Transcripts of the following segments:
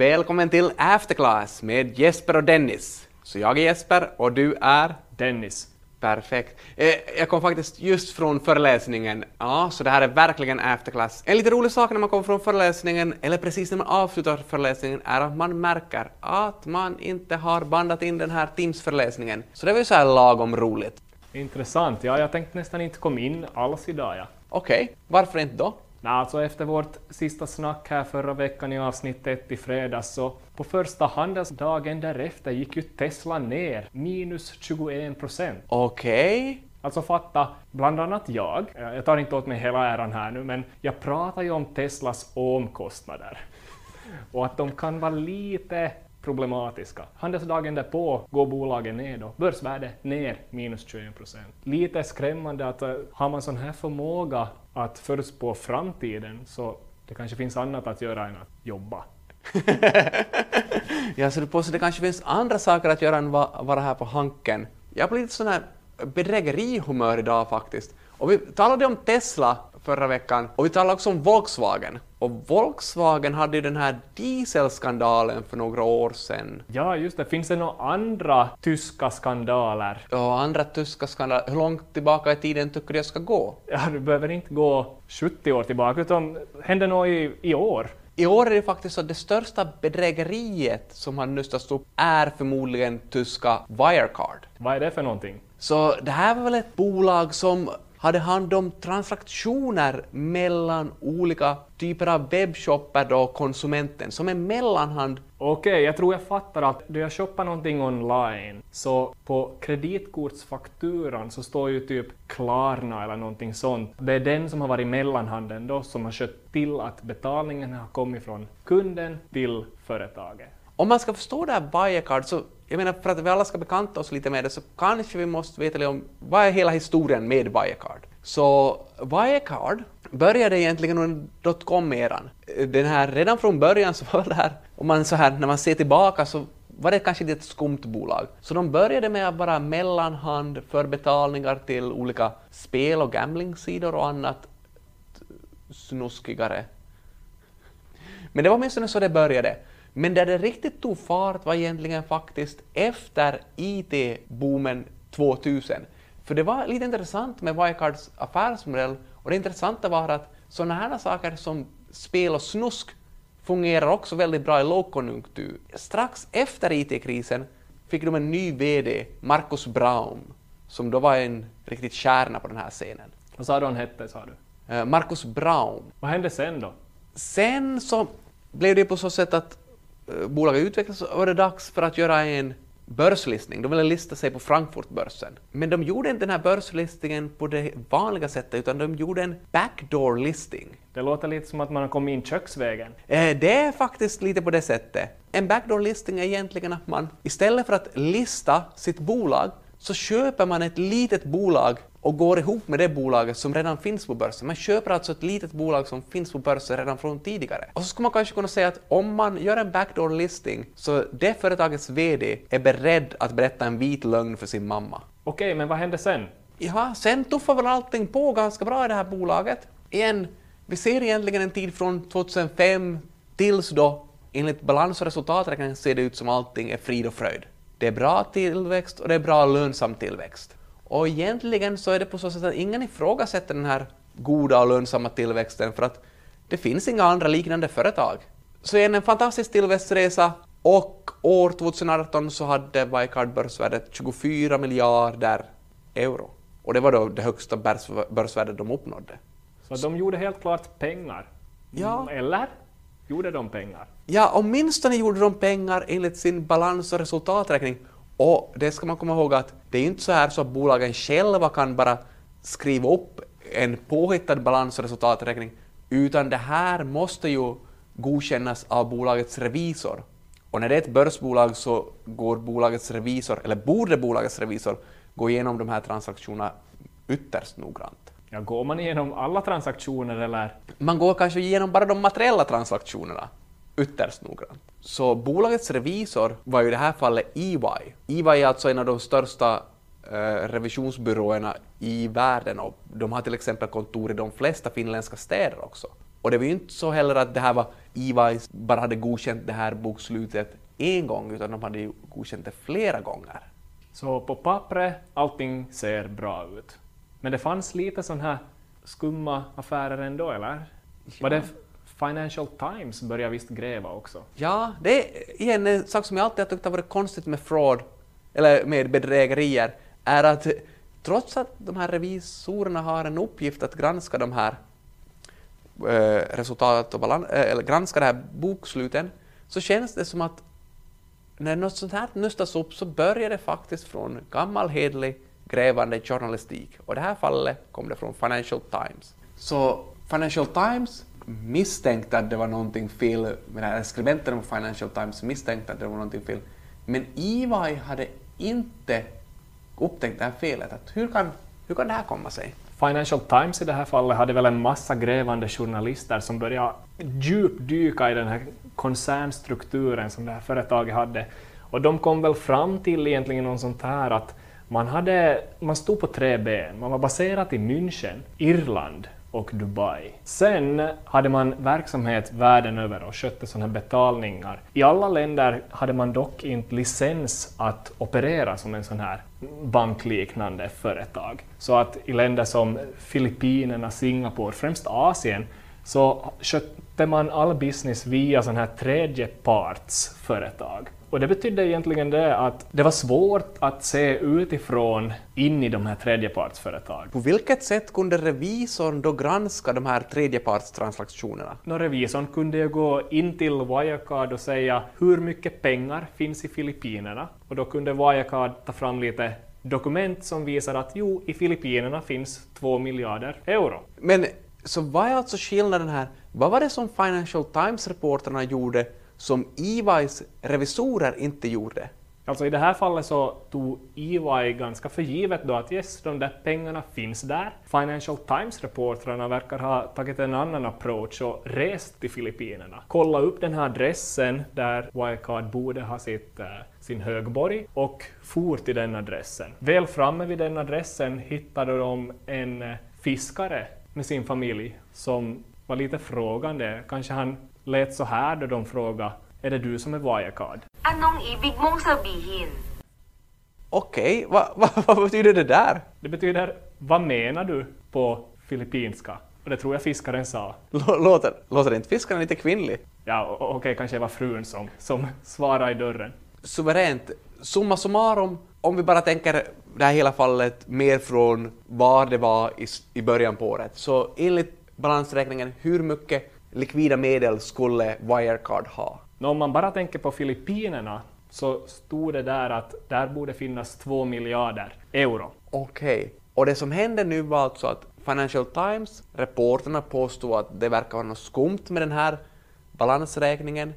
Välkommen till Afterclass med Jesper och Dennis. Så jag är Jesper och du är? Dennis. Perfekt. Eh, Jag kom faktiskt just från föreläsningen. Ja, så det här är verkligen afterclass. En lite rolig sak när man kommer från föreläsningen, eller precis när man avslutar föreläsningen, är att man märker att man inte har bandat in den här Teams-föreläsningen. Så det var ju så här lagom roligt. Intressant. Ja, jag tänkte nästan inte komma in alls idag. Ja. Okej, varför inte då? Nej, alltså efter vårt sista snack här förra veckan i avsnitt 1 i fredags så på första handelsdagen därefter gick ju Tesla ner minus 21 procent. Okej. Alltså fatta, bland annat jag, eh, jag tar inte åt mig hela äran här nu, men jag pratar ju om Teslas omkostnader. Och att de kan vara lite problematiska. Handelsdagen därpå går bolagen ner då, börsvärdet ner minus 21 procent. Lite skrämmande att eh, har man sån här förmåga att förutspå framtiden så det kanske finns annat att göra än att jobba. Ja, så du påstår att det kanske finns andra saker att göra än va- vara här på Hanken. Jag blir lite sån här bedrägerihumör idag faktiskt. Och vi talade om Tesla förra veckan och vi talade också om Volkswagen. Och Volkswagen hade ju den här dieselskandalen för några år sedan. Ja, just det. Finns det några andra tyska skandaler? Och andra tyska skandaler. Hur långt tillbaka i tiden tycker du jag ska gå? Ja, du behöver inte gå 70 år tillbaka, utan hände något i, i år. I år är det faktiskt så att det största bedrägeriet som har nystats upp är förmodligen tyska Wirecard. Vad är det för någonting? Så det här var väl ett bolag som hade hand om transaktioner mellan olika typer av webbshoppar och konsumenten, som en mellanhand. Okej, jag tror jag fattar att då jag shoppar någonting online så på kreditkortsfakturan så står ju typ Klarna eller någonting sånt. Det är den som har varit mellanhanden då som har skött till att betalningen har kommit från kunden till företaget. Om man ska förstå det här Wirecard, så jag menar för att vi alla ska bekanta oss lite med det, så kanske vi måste veta lite om vad är hela historien med Wirecard. Så Wirecard började egentligen under dotcom-eran. Den här, redan från början så var det här, om man så här, när man ser tillbaka så var det kanske ett skumt bolag. Så de började med att vara mellanhand för betalningar till olika spel och gamblingsidor och annat snuskigare. Men det var åtminstone så det började. Men där det riktigt tog fart var egentligen faktiskt efter IT-boomen 2000. För det var lite intressant med Wirecards affärsmodell och det intressanta var att sådana här saker som spel och snusk fungerar också väldigt bra i lågkonjunktur. Strax efter IT-krisen fick de en ny VD, Marcus Braun, som då var en riktigt kärna på den här scenen. Vad sa du han hette, sa du? Eh, Marcus Braun. Vad hände sen då? Sen så blev det på så sätt att bolaget utvecklades och var det dags för att göra en börslistning. De ville lista sig på Frankfurtbörsen. Men de gjorde inte den här börslistningen på det vanliga sättet utan de gjorde en backdoor listing. Det låter lite som att man har kommit in köksvägen. Eh, Det är faktiskt lite på det sättet. En backdoor listing är egentligen att man istället för att lista sitt bolag så köper man ett litet bolag och går ihop med det bolaget som redan finns på börsen. Man köper alltså ett litet bolag som finns på börsen redan från tidigare. Och så skulle man kanske kunna säga att om man gör en backdoor listing så det företagets VD är beredd att berätta en vit lögn för sin mamma. Okej, men vad hände sen? Ja, sen tuffar väl allting på ganska bra i det här bolaget. Igen, vi ser egentligen en tid från 2005 tills då enligt balans och resultaträkningen ser det ut som allting är frid och fröjd. Det är bra tillväxt och det är bra lönsam tillväxt. Och egentligen så är det på så sätt att ingen ifrågasätter den här goda och lönsamma tillväxten för att det finns inga andra liknande företag. Så igen, en fantastisk tillväxtresa och år 2018 så hade Wirecard börsvärdet 24 miljarder euro. Och det var då det högsta börs- börsvärdet de uppnådde. Så de gjorde helt klart pengar. Ja. Eller? Gjorde de pengar? Ja, åtminstone gjorde de pengar enligt sin balans och resultaträkning. Och det ska man komma ihåg att det är ju inte så här så att bolagen själva kan bara skriva upp en påhittad balans och resultaträkning, utan det här måste ju godkännas av bolagets revisor. Och när det är ett börsbolag så går bolagets revisor, eller borde bolagets revisor, gå igenom de här transaktionerna ytterst noggrant. Ja, går man igenom alla transaktioner eller? Man går kanske igenom bara de materiella transaktionerna ytterst noggrant. Så bolagets revisor var ju i det här fallet EY. EY är alltså en av de största eh, revisionsbyråerna i världen och de har till exempel kontor i de flesta finländska städer också. Och det var ju inte så heller att det här var EY bara hade godkänt det här bokslutet en gång, utan de hade ju godkänt det flera gånger. Så på pappret, allting ser bra ut. Men det fanns lite sådana här skumma affärer ändå, eller? Var det Financial Times började visst gräva också? Ja, det är igen en sak som jag alltid har tyckt har varit konstigt med fraud, eller med bedrägerier, är att trots att de här revisorerna har en uppgift att granska de här eh, resultat och balans, eh, eller granska de här boksluten, så känns det som att när något sånt här nystas upp så börjar det faktiskt från gammal hedlig grävande journalistik. Och i det här fallet kom det från Financial Times. Så Financial Times misstänkte att det var någonting fel, med den här skribenten på Financial Times misstänkte att det var någonting fel. Men EY hade inte upptäckt det här felet. Att hur, kan, hur kan det här komma sig? Financial Times i det här fallet hade väl en massa grävande journalister som började djupdyka i den här koncernstrukturen som det här företaget hade. Och de kom väl fram till egentligen något sånt här att man, hade, man stod på tre ben. Man var baserad i München, Irland och Dubai. Sen hade man verksamhet världen över och skötte sådana här betalningar. I alla länder hade man dock inte licens att operera som en sån här bankliknande företag. Så att i länder som Filippinerna, Singapore, främst Asien, så skötte man all business via sådana här tredjepartsföretag. Och det betydde egentligen det att det var svårt att se utifrån in i de här tredjepartsföretagen. På vilket sätt kunde revisorn då granska de här tredjepartstransaktionerna? No, revisorn kunde ju gå in till Wirecard och säga hur mycket pengar finns i Filippinerna och då kunde Wirecard ta fram lite dokument som visar att jo, i Filippinerna finns två miljarder euro. Men så vad är alltså skillnaden här? Vad var det som Financial Times-reporterna gjorde som EYs revisorer inte gjorde? Alltså i det här fallet så tog EY ganska för givet då att yes, de där pengarna finns där. Financial Times-reportrarna verkar ha tagit en annan approach och rest till Filippinerna. Kolla upp den här adressen där Wirecard borde ha sitt, äh, sin högborg och for till den adressen. Väl framme vid den adressen hittade de en eh, fiskare med sin familj som var lite frågande. Kanske han lät så här då de frågade är det du som är Wirecard? Anong ibig mong sabihin? Okej, okay, vad va, va betyder det där? Det betyder vad menar du på filippinska? Och det tror jag fiskaren sa. Låter, låter inte fiskaren lite kvinnlig? Ja, okej, okay, kanske det var frun som, som svarade i dörren. Suveränt. Summa summarum, om vi bara tänker det här hela fallet mer från var det var i, i början på året, så enligt balansräkningen, hur mycket likvida medel skulle Wirecard ha? Om man bara tänker på Filippinerna så stod det där att där borde finnas två miljarder euro. Okej, okay. och det som hände nu var alltså att Financial Times, reporterna påstod att det verkar vara något skumt med den här balansräkningen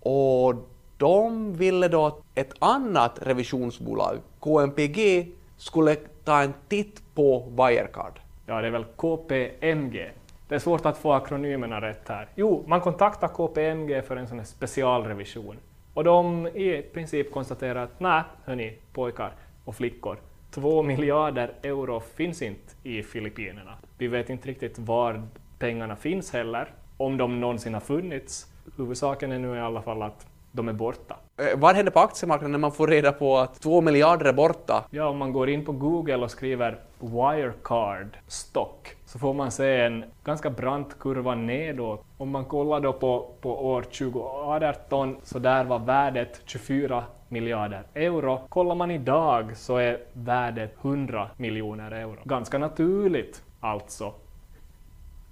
och de ville då att ett annat revisionsbolag, KMPG, skulle ta en titt på Wirecard. Ja, det är väl KPMG det är svårt att få akronymerna rätt här. Jo, man kontaktar KPMG för en sån här specialrevision. Och de i princip konstaterar att nej, hörni, pojkar och flickor, två miljarder euro finns inte i Filippinerna. Vi vet inte riktigt var pengarna finns heller, om de någonsin har funnits. Huvudsaken är nu i alla fall att de är borta. Eh, vad händer på aktiemarknaden när man får reda på att två miljarder är borta? Ja, om man går in på Google och skriver Wirecard stock så får man se en ganska brant kurva nedåt. Om man kollar då på, på år 2018 så där var värdet 24 miljarder euro. Kollar man idag så är värdet 100 miljoner euro. Ganska naturligt alltså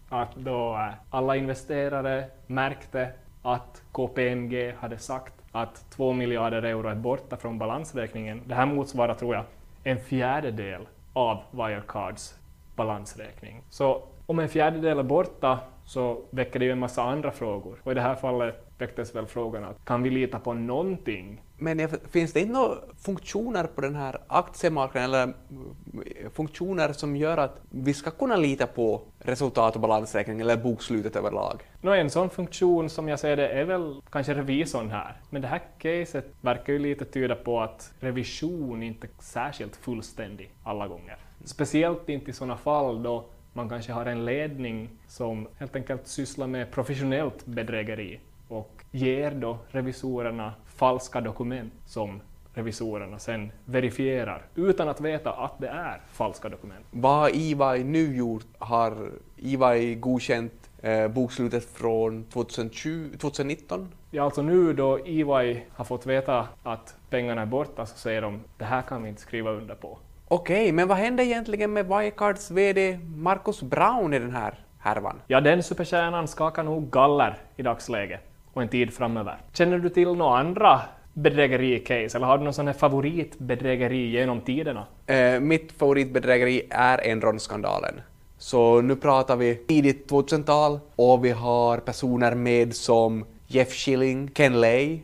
att då eh, alla investerare märkte att KPMG hade sagt att 2 miljarder euro är borta från balansräkningen. Det här motsvarar, tror jag, en fjärdedel av Wirecards balansräkning. Så om en fjärdedel är borta så väcker det ju en massa andra frågor. Och i det här fallet väcktes väl frågan att kan vi lita på någonting? Men finns det inte några funktioner på den här aktiemarknaden eller eh, funktioner som gör att vi ska kunna lita på resultat och balansräkning eller bokslutet överlag? No, en sån funktion som jag ser det är väl kanske revisorn här. Men det här caset verkar ju lite tyda på att revision inte är särskilt fullständig alla gånger. Speciellt inte i sådana fall då man kanske har en ledning som helt enkelt sysslar med professionellt bedrägeri och ger då revisorerna falska dokument som revisorerna sen verifierar utan att veta att det är falska dokument. Vad har EY nu gjort? Har EY godkänt eh, bokslutet från 2020, 2019? Ja, alltså nu då EY har fått veta att pengarna är borta så säger de det här kan vi inte skriva under på. Okej, men vad hände egentligen med Wirecards VD Marcus Brown i den här härvan? Ja, den superstjärnan skakar nog galler i dagsläget och en tid framöver. Känner du till några andra bedrägericase eller har du någon sån här favoritbedrägeri genom tiderna? Eh, mitt favoritbedrägeri är Enron-skandalen. Så nu pratar vi tidigt 2000-tal och vi har personer med som Jeff Schilling, Ken Lay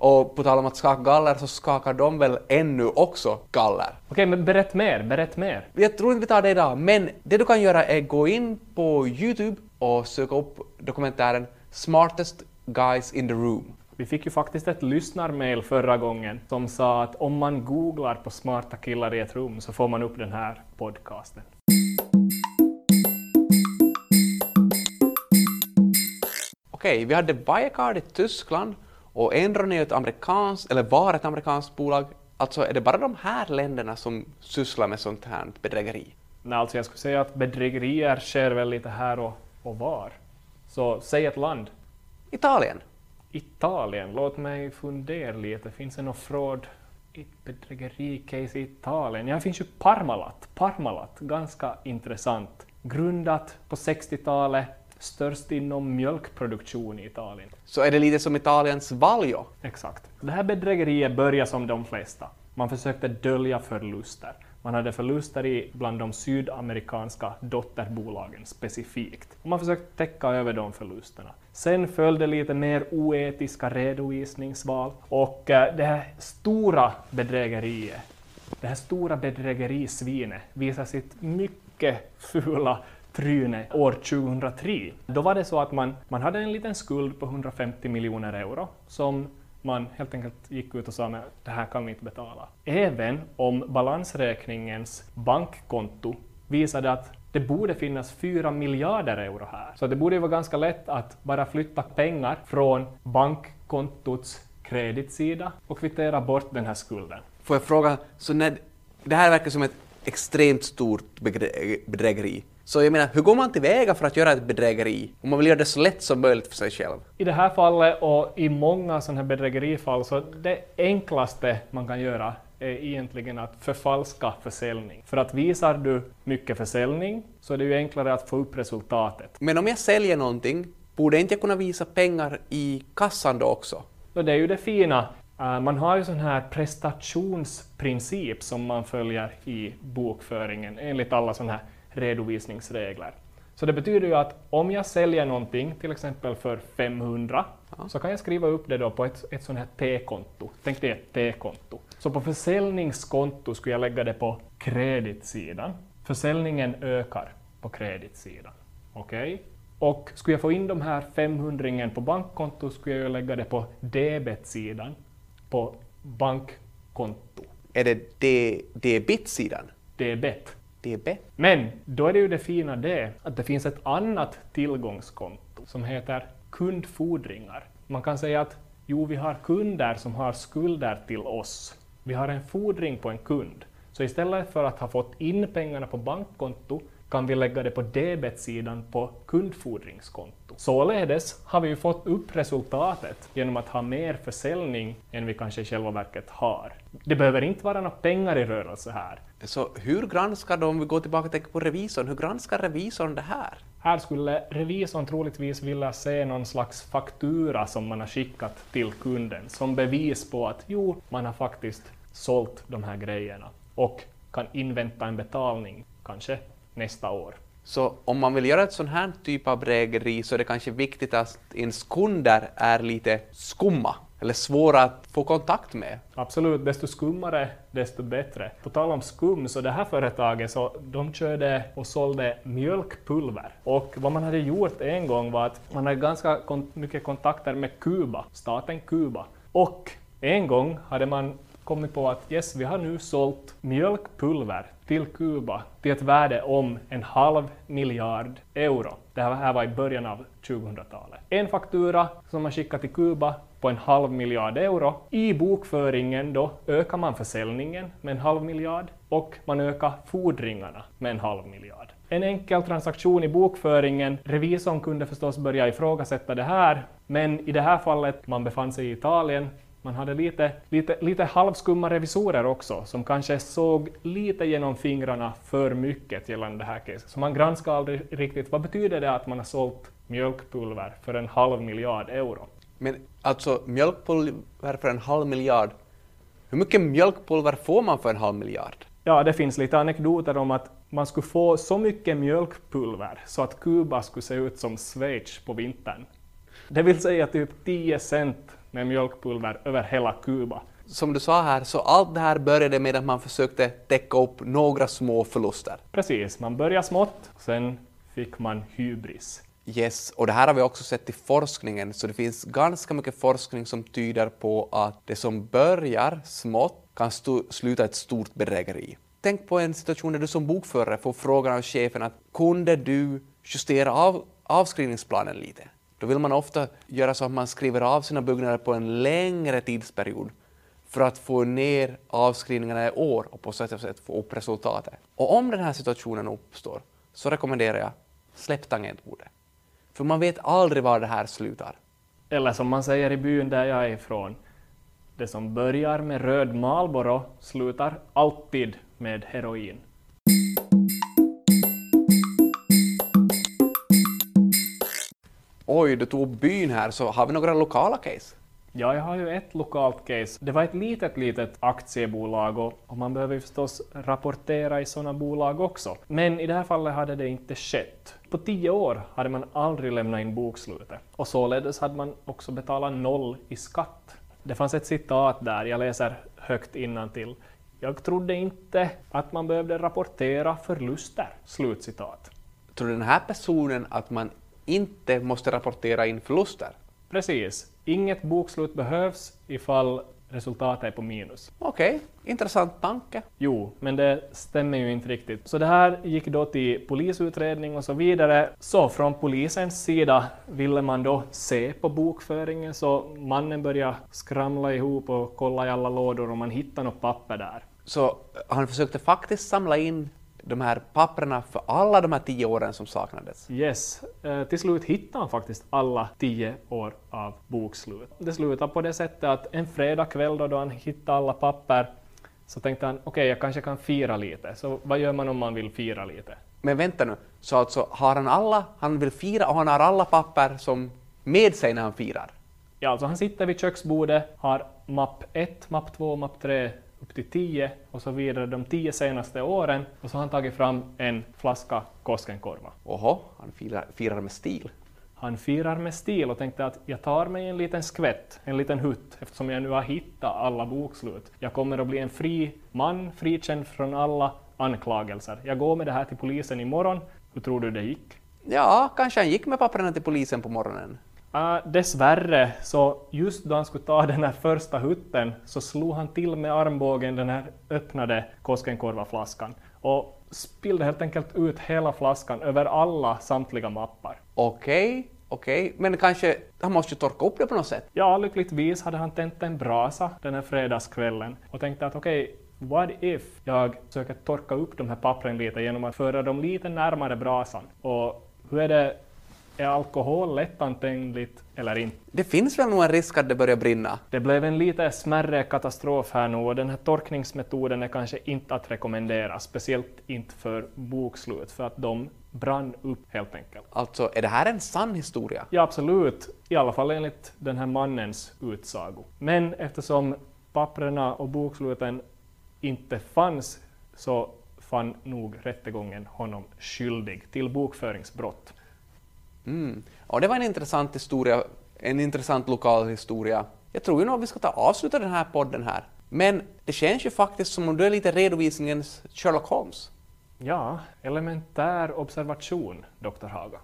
och på tal om att skaka galler så skakar de väl ännu också galler. Okej, men berätt mer, berätt mer. Jag tror inte vi tar det idag, men det du kan göra är gå in på Youtube och söka upp dokumentären Smartest Guys in the Room. Vi fick ju faktiskt ett lyssnarmail förra gången som sa att om man googlar på smarta killar i ett rum så får man upp den här podcasten. Okej, vi hade Wirecard i Tyskland och Enron är ett amerikanskt, eller var ett amerikanskt bolag. Alltså är det bara de här länderna som sysslar med sånt här bedrägeri? Nej, alltså jag skulle säga att bedrägerier sker väl lite här och, och var. Så säg ett land. Italien. Italien, låt mig fundera lite. Finns det något fraud i bedrägericase i Italien? Ja, det finns ju Parmalat. Parmalat, ganska intressant. Grundat på 60-talet, störst inom mjölkproduktion i Italien. Så är det lite som Italiens Valjo? Exakt. Det här bedrägeriet började som de flesta. Man försökte dölja förluster. Man hade förluster i bland de sydamerikanska dotterbolagen specifikt. Och man försökte täcka över de förlusterna. Sen följde lite mer oetiska redovisningsval och eh, det här stora bedrägeriet, det här stora bedrägerisvinet visar sitt mycket fula tryne år 2003. Då var det så att man, man hade en liten skuld på 150 miljoner euro som man helt enkelt gick ut och sa att det här kan vi inte betala. Även om balansräkningens bankkonto visade att det borde finnas 4 miljarder euro här. Så det borde vara ganska lätt att bara flytta pengar från bankkontots kreditsida och kvittera bort den här skulden. Får jag fråga, så när, det här verkar som ett extremt stort bedrägeri. Så jag menar, hur går man tillväga för att göra ett bedrägeri? Om man vill göra det så lätt som möjligt för sig själv. I det här fallet och i många sådana här bedrägerifall så det enklaste man kan göra är egentligen att förfalska försäljning. För att visar du mycket försäljning så är det ju enklare att få upp resultatet. Men om jag säljer någonting, borde inte jag kunna visa pengar i kassan då också? Och det är ju det fina. Uh, Man har ju sån här prestationsprincip som man följer i bokföringen enligt alla sådana här redovisningsregler. Så det betyder ju att om jag säljer någonting, till exempel för 500, så kan jag skriva upp det då på ett, ett sånt här T-konto. Tänk dig ett T-konto. Så på försäljningskonto skulle jag lägga det på kreditsidan. Försäljningen ökar på kreditsidan. Okej? Och skulle jag få in de här 500 på bankkonto skulle jag lägga det på debetsidan på bankkonto. Är det det, debitsidan? Debet. Debet? Men då är det ju det fina det att det finns ett annat tillgångskonto som heter kundfordringar. Man kan säga att jo, vi har kunder som har skulder till oss. Vi har en fordring på en kund. Så istället för att ha fått in pengarna på bankkonto kan vi lägga det på debetsidan på kundfordringskonto. Således har vi ju fått upp resultatet genom att ha mer försäljning än vi kanske i själva verket har. Det behöver inte vara några pengar i rörelse här. Så hur granskar de, om vi går tillbaka och tänker på revisorn, hur granskar revisorn det här? Här skulle revisorn troligtvis vilja se någon slags faktura som man har skickat till kunden som bevis på att jo, man har faktiskt sålt de här grejerna och kan invänta en betalning, kanske nästa år. Så om man vill göra ett sån här typ av bedrägeri så är det kanske viktigt att ens kunder är lite skumma eller svåra att få kontakt med. Absolut, desto skummare, desto bättre. På tal om skum, så det här företaget, så de körde och sålde mjölkpulver. Och vad man hade gjort en gång var att man hade ganska kon mycket kontakter med Kuba, staten Kuba. Och en gång hade man kommit på att yes, vi har nu sålt mjölkpulver till Kuba till ett värde om en halv miljard euro. Det här var i början av 2000-talet. En faktura som man skickade till Kuba på en halv miljard euro. I bokföringen då ökar man försäljningen med en halv miljard och man ökar fordringarna med en halv miljard. En enkel transaktion i bokföringen. Revisorn kunde förstås börja ifrågasätta det här, men i det här fallet, man befann sig i Italien, man hade lite, lite, lite halvskumma revisorer också, som kanske såg lite genom fingrarna för mycket gällande det här caset. Så man granskade aldrig riktigt, vad betyder det att man har sålt mjölkpulver för en halv miljard euro? Men alltså mjölkpulver för en halv miljard, hur mycket mjölkpulver får man för en halv miljard? Ja, det finns lite anekdoter om att man skulle få så mycket mjölkpulver så att Kuba skulle se ut som Schweiz på vintern. Det vill säga typ 10 cent med mjölkpulver över hela Kuba. Som du sa här, så allt det här började med att man försökte täcka upp några små förluster. Precis, man började smått, sen fick man hybris. Yes, och det här har vi också sett i forskningen, så det finns ganska mycket forskning som tyder på att det som börjar smått kan sluta ett stort bedrägeri. Tänk på en situation där du som bokförare får frågan av chefen att kunde du justera av avskrivningsplanen lite? Då vill man ofta göra så att man skriver av sina byggnader på en längre tidsperiod för att få ner avskrivningarna i år och på så sätt få upp resultatet. Och om den här situationen uppstår så rekommenderar jag släpp tangentbordet. För man vet aldrig var det här slutar. Eller som man säger i byn där jag är ifrån, det som börjar med röd Marlboro slutar alltid med heroin. Oj, du tog byn här, så har vi några lokala case? Ja, jag har ju ett lokalt case. Det var ett litet, litet aktiebolag och, man behöver ju förstås rapportera i sådana bolag också. Men i det här fallet hade det inte skett. På tio år hade man aldrig lämnat in bokslutet och således hade man också betalat noll i skatt. Det fanns ett citat där, jag läser högt till. Jag trodde inte att man behövde rapportera förluster. Slutcitat. Tror den här personen att man inte måste rapportera in förluster? Precis. Inget bokslut behövs ifall resultatet är på minus. Okej, okay. intressant tanke. Jo, men det stämmer ju inte riktigt. Så det här gick då till polisutredning och så vidare. Så från polisens sida ville man då se på bokföringen så mannen började skramla ihop och kolla i alla lådor och man hittade något papper där. Så han försökte faktiskt samla in de här papperna för alla de här tio åren som saknades? Yes, eh, till slut hittade han faktiskt alla tio år av bokslut. Det slutade på det sättet att en fredag kväll då, då han hittade alla papper så tänkte han okej, okay, jag kanske kan fira lite. Så vad gör man om man vill fira lite? Men vänta nu, så alltså har han alla, han vill fira och han har alla papper som med sig när han firar? Ja, alltså han sitter vid köksbordet, har mapp 1, mapp 2, mapp 3, upp till 10 och så vidare de tio senaste åren och så har han tagit fram en flaska Koskenkorva. Oho, han firar, firar med stil. Han firar med stil och tänkte att jag tar mig en liten skvätt, en liten hutt, eftersom jag nu har hittat alla bokslut. Jag kommer att bli en fri man, frikänd från alla anklagelser. Jag går med det här till polisen imorgon. Hur tror du det gick? Ja, kanske han gick med papperna till polisen på morgonen. Uh, dessvärre, så just då han skulle ta den här första hutten så slog han till med armbågen den här öppnade Koskenkorva-flaskan och spillde helt enkelt ut hela flaskan över alla samtliga mappar. Okej, okay, okej, okay. men kanske han måste ju torka upp det på något sätt? Ja, lyckligtvis hade han tänt en brasa den här fredagskvällen och tänkte att okej, okay, What if jag försöker torka upp de här pappren lite genom att föra dem lite närmare brasan? Och hur är det är alkohol lättantändligt eller inte? Det finns väl nog en risk att det börjar brinna? Det blev en lite smärre katastrof här nu och den här torkningsmetoden är kanske inte att rekommendera, speciellt inte för bokslut, för att de brann upp helt enkelt. Alltså, är det här en sann historia? Ja, absolut. I alla fall enligt den här mannens utsago. Men eftersom papperna och boksluten inte fanns så fann nog rättegången honom skyldig till bokföringsbrott. Mm. Ja, det var en intressant historia, en intressant lokal historia. Jag tror ju nog att vi ska ta avsluta den här podden här. Men det känns ju faktiskt som om du är lite redovisningens Sherlock Holmes. Ja, elementär observation, Dr. Haga.